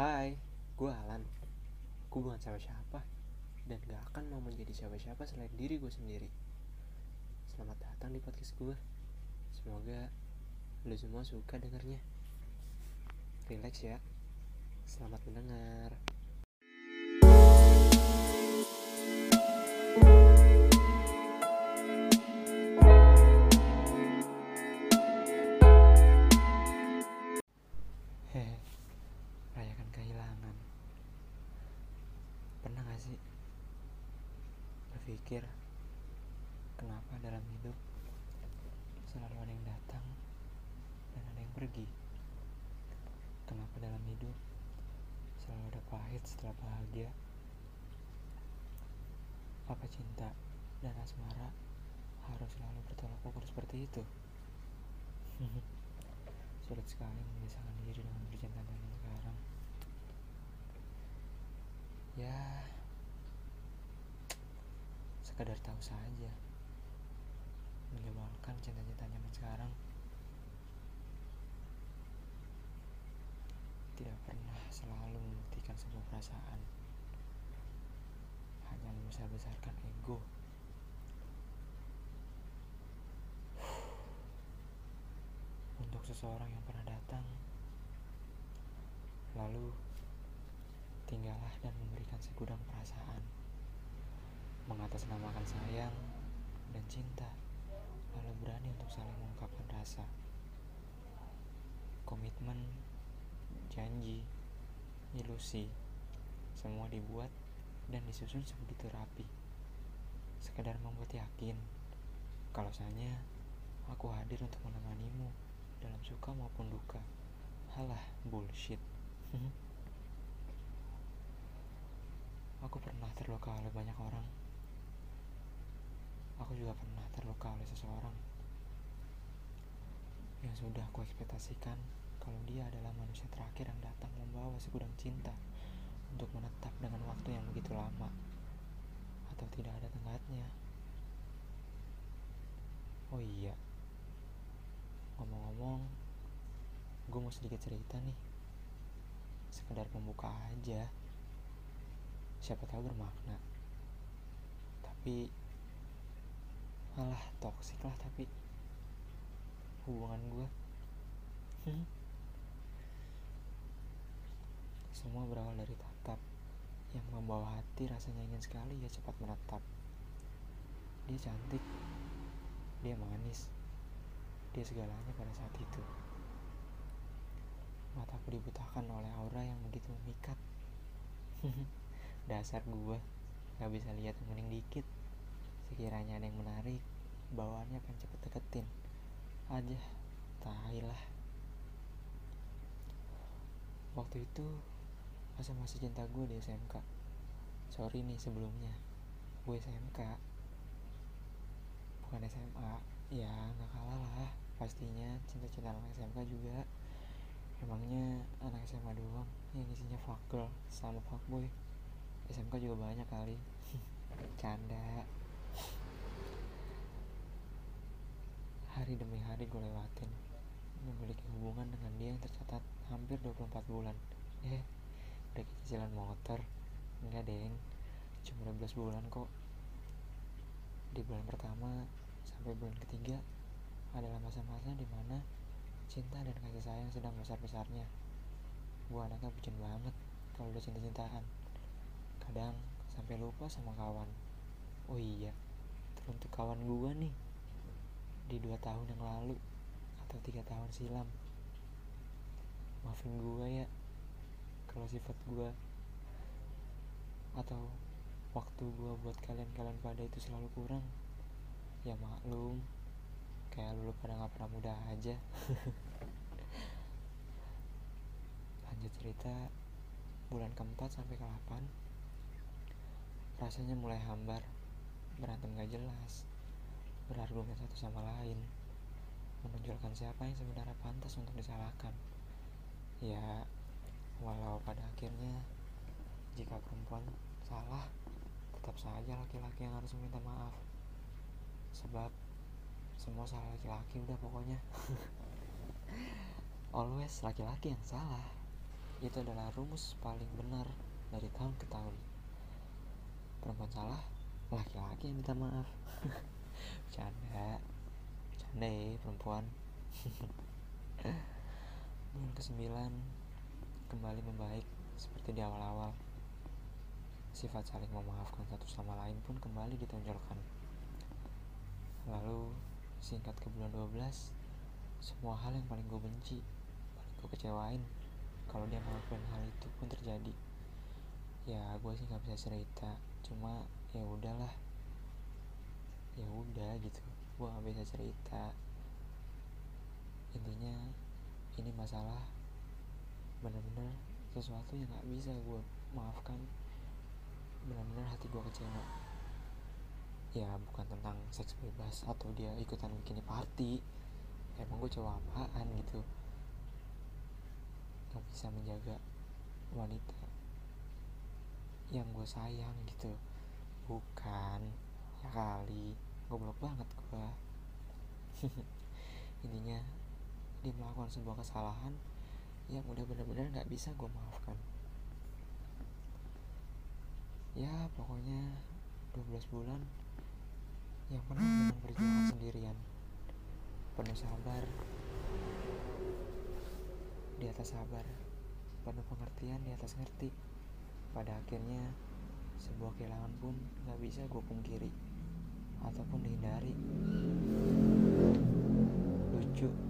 Hai, gue Alan. Gue bukan siapa-siapa dan gak akan mau menjadi siapa-siapa selain diri gue sendiri. Selamat datang di podcast gue. Semoga lo semua suka dengarnya. Relax ya. Selamat mendengar. Pergi? Kenapa dalam hidup selalu ada pahit setelah bahagia? Apa cinta dan asmara harus selalu bertolak ukur seperti itu? Sulit sekali memisahkan diri dengan percintaan yang sekarang. Ya, sekadar tahu saja. Menyebalkan cinta-cinta zaman sekarang. Tidak pernah selalu membuktikan sebuah perasaan. Hanya membesar-besarkan ego. Untuk seseorang yang pernah datang, lalu tinggallah dan memberikan segudang perasaan, mengatasnamakan sayang dan cinta, lalu berani untuk saling mengungkapkan rasa, komitmen, janji, ilusi, semua dibuat dan disusun sebegitu rapi, sekedar membuat yakin kalau saja aku hadir untuk menemanimu dalam suka maupun duka. Halah, bullshit. Aku pernah terluka oleh banyak orang. Aku juga pernah terluka oleh seseorang yang sudah aku ekspektasikan kalau dia adalah manusia terakhir yang datang membawa segudang cinta untuk menetap dengan waktu yang begitu lama atau tidak ada tenggatnya. Oh iya, ngomong-ngomong, gue mau sedikit cerita nih, sekedar pembuka aja. Siapa tahu bermakna. Tapi malah toksik lah tapi. Hubungan gue hmm. Semua berawal dari tatap. Yang membawa hati rasanya ingin sekali ya cepat menetap dia cantik. Dia manis. Dia segalanya pada saat itu. Mataku dibutakan oleh aura yang begitu memikat. Dasar gue gak bisa lihat mending dikit. Sekiranya ada yang menarik bawaannya pengen cepet deketin. Aja tai lah waktu itu masa-masa cinta gue di SMK sorry nih sebelumnya. Gue SMK bukan SMA ya nggak kalah lah. Pastinya cinta-cinta anak SMK juga. Emangnya anak SMA doang yang isinya fuck girl sama fuckboy SMK juga banyak kali. Canda. Hari demi hari gue lewatin. Memiliki hubungan dengan dia yang tercatat hampir 24 bulan. Eh udah cicilan motor. Enggak deng. Cuma 12 bulan kok. Di bulan pertama sampai bulan ketiga adalah masa-masa di mana cinta dan kasih sayang sedang besar-besarnya. Gue anaknya bucin banget kalau udah cinta-cintaan. Kadang sampai lupa sama kawan. Oh iya teruntuk kawan gue nih. Di dua tahun yang lalu atau tiga tahun silam. Maafin gue ya kalau sifat gue atau waktu gue buat kalian-kalian pada itu selalu kurang ya maklum. Kayak lu pada nggak pernah muda aja. Lanjut cerita bulan keempat sampai ke 8 rasanya mulai hambar berantem gak jelas berargumen satu sama lain menonjolkan siapa yang sebenarnya pantas untuk disalahkan. Ya walau pada akhirnya jika perempuan salah tetap saja laki-laki yang harus meminta maaf. Sebab semua salah laki-laki udah pokoknya. Always laki-laki yang salah. Itu adalah rumus paling benar dari tahun ke tahun. Perempuan salah laki-laki yang minta maaf. Canda canda ya perempuan. Bulan ke sembilan kembali membaik seperti di awal-awal. Sifat saling memaafkan satu sama lain pun kembali ditonjolkan. Lalu singkat ke bulan 12 semua hal yang paling gue benci paling gue kecewain kalau dia ngelakuin hal itu pun terjadi. Ya gue sih nggak bisa cerita cuma ya udahlah. Ya udah gitu gue nggak bisa cerita. Intinya ini masalah bener-bener sesuatu yang nggak bisa gue maafkan. Benar-benar hati gue kecewa. Ya bukan tentang seks bebas atau dia ikutan bikini party. Emang gue cowok apaan gitu. Gak bisa menjaga wanita yang gue sayang gitu. Bukan. Ya kali. Goblok banget gue intinya dia melakukan sebuah kesalahan yang udah bener-bener gak bisa gue maafkan. Ya pokoknya 12 bulan yang penuh dengan perjuangan sendirian. Penuh sabar. Di atas sabar. Penuh pengertian di atas ngerti. Pada akhirnya sebuah kehilangan pun gak bisa gue pungkiri ataupun dihindari. Lucu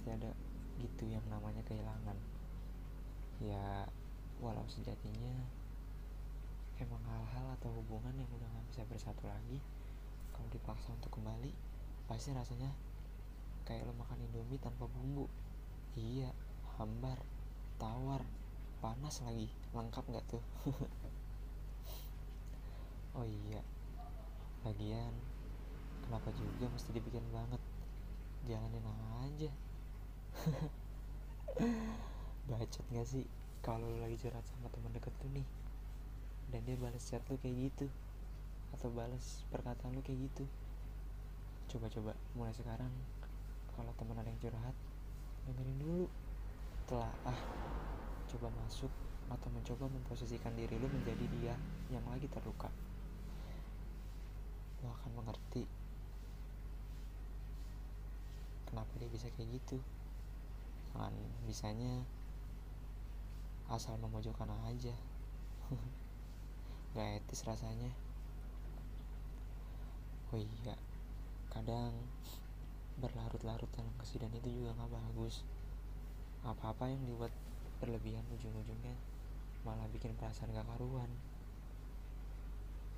mesti ada gitu yang namanya kehilangan. Ya walau sejatinya emang hal-hal atau hubungan yang udah gak bisa bersatu lagi kalau dipaksa untuk kembali pasti rasanya kayak lo makan indomie tanpa bumbu. Iya hambar tawar panas lagi lengkap nggak tuh? Oh iya lagian kenapa juga mesti dibikin banget? Jalanin aja bacot gak sih kalau lu lagi curhat sama teman deket lu nih? Dan dia balas chat lu kayak gitu. Atau balas perkataan lu kayak gitu. Coba-coba mulai sekarang. Kalau teman ada yang curhat dengerin dulu. Telah ah coba masuk atau mencoba memposisikan diri lu menjadi dia yang lagi terluka. Lu akan mengerti kenapa dia bisa kayak gitu kan. Bisanya asal memojokkan aja. Gak etis rasanya. Oh iya kadang berlarut-larut dalam kesedihan itu juga gak bagus. Apa-apa yang dibuat berlebihan ujung-ujungnya malah bikin perasaan gak karuan.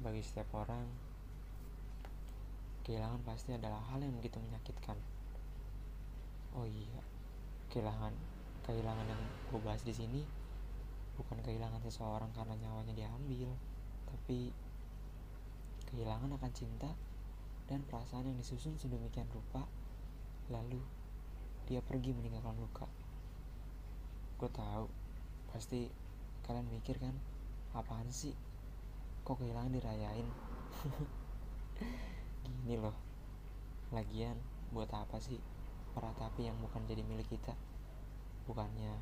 Bagi setiap orang kehilangan pasti adalah hal yang begitu menyakitkan. Oh iya kehilangan kehilangan yang gue bahas di sini bukan kehilangan seseorang karena nyawanya diambil tapi kehilangan akan cinta dan perasaan yang disusun sedemikian rupa lalu dia pergi meninggalkan luka. Gue tahu pasti kalian mikir kan apaan sih? Kok kehilangan dirayain? Gini loh lagian buat apa sih meratapi yang bukan jadi milik kita. Bukannya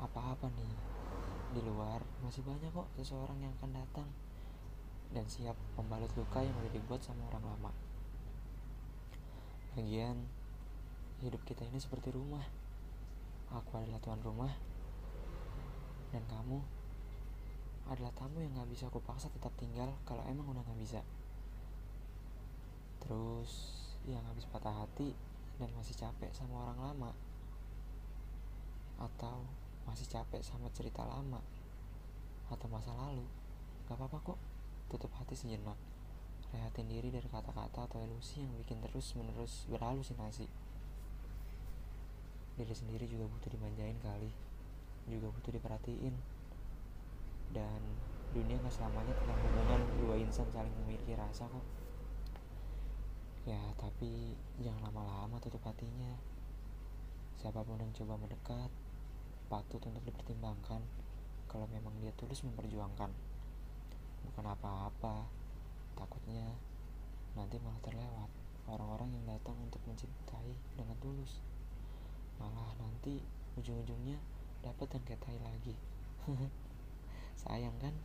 apa-apa nih. Di luar masih banyak kok seseorang yang akan datang. Dan siap membalut luka yang udah dibuat sama orang lama. Lagian hidup kita ini seperti rumah. Aku adalah tuan rumah. Dan kamu adalah tamu yang gak bisa aku paksa tetap tinggal kalau emang udah gak bisa. Terus yang habis patah hati dan masih capek sama orang lama. Atau masih capek sama cerita lama atau masa lalu. Gak apa-apa kok tutup hati sejenak. Rehatin diri dari kata-kata atau ilusi yang bikin terus menerus berhalusinasi. Diri sendiri juga butuh dimanjain kali juga butuh diperhatiin. Dan dunia gak selamanya tentang hubungan dua insan saling memiliki rasa kok ya tapi jangan lama-lama tutup hatinya. Siapa pun yang coba mendekat patut untuk dipertimbangkan kalau memang dia tulus memperjuangkan. Bukan apa-apa takutnya nanti malah terlewat orang-orang yang datang untuk mencintai dengan tulus. Nanti ujung-ujungnya dapat yang kayak tai lagi. Sayang kan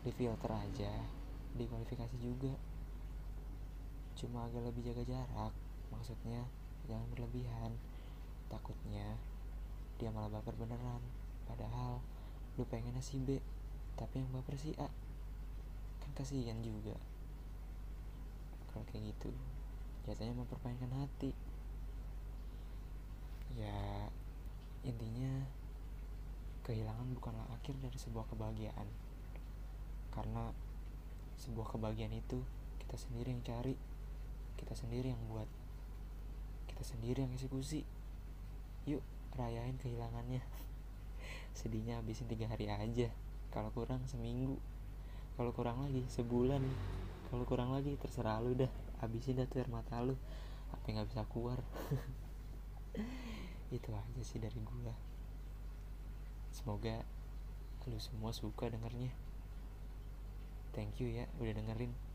di filter aja di kualifikasi juga cuma agak lebih jaga jarak maksudnya jangan berlebihan. Takutnya dia malah baper beneran. Padahal lu pengennya si B tapi yang baper si A. Kan kasihan juga. Kalau kayak gitu jatuhnya mempermainkan hati. Ya intinya kehilangan bukanlah akhir dari sebuah kebahagiaan. Karena sebuah kebahagiaan itu kita sendiri yang cari kita sendiri yang buat. Kita sendiri yang eksekusi yuk rayain kehilangannya. Sedihnya habisin tiga hari aja. Kalau kurang seminggu. Kalau kurang lagi sebulan. Kalau kurang lagi terserah lu dah. Habisin dah tuh mata lu. Apa nggak bisa keluar? Itu aja sih dari gua. Semoga lu semua suka dengernya. Thank you ya udah dengerin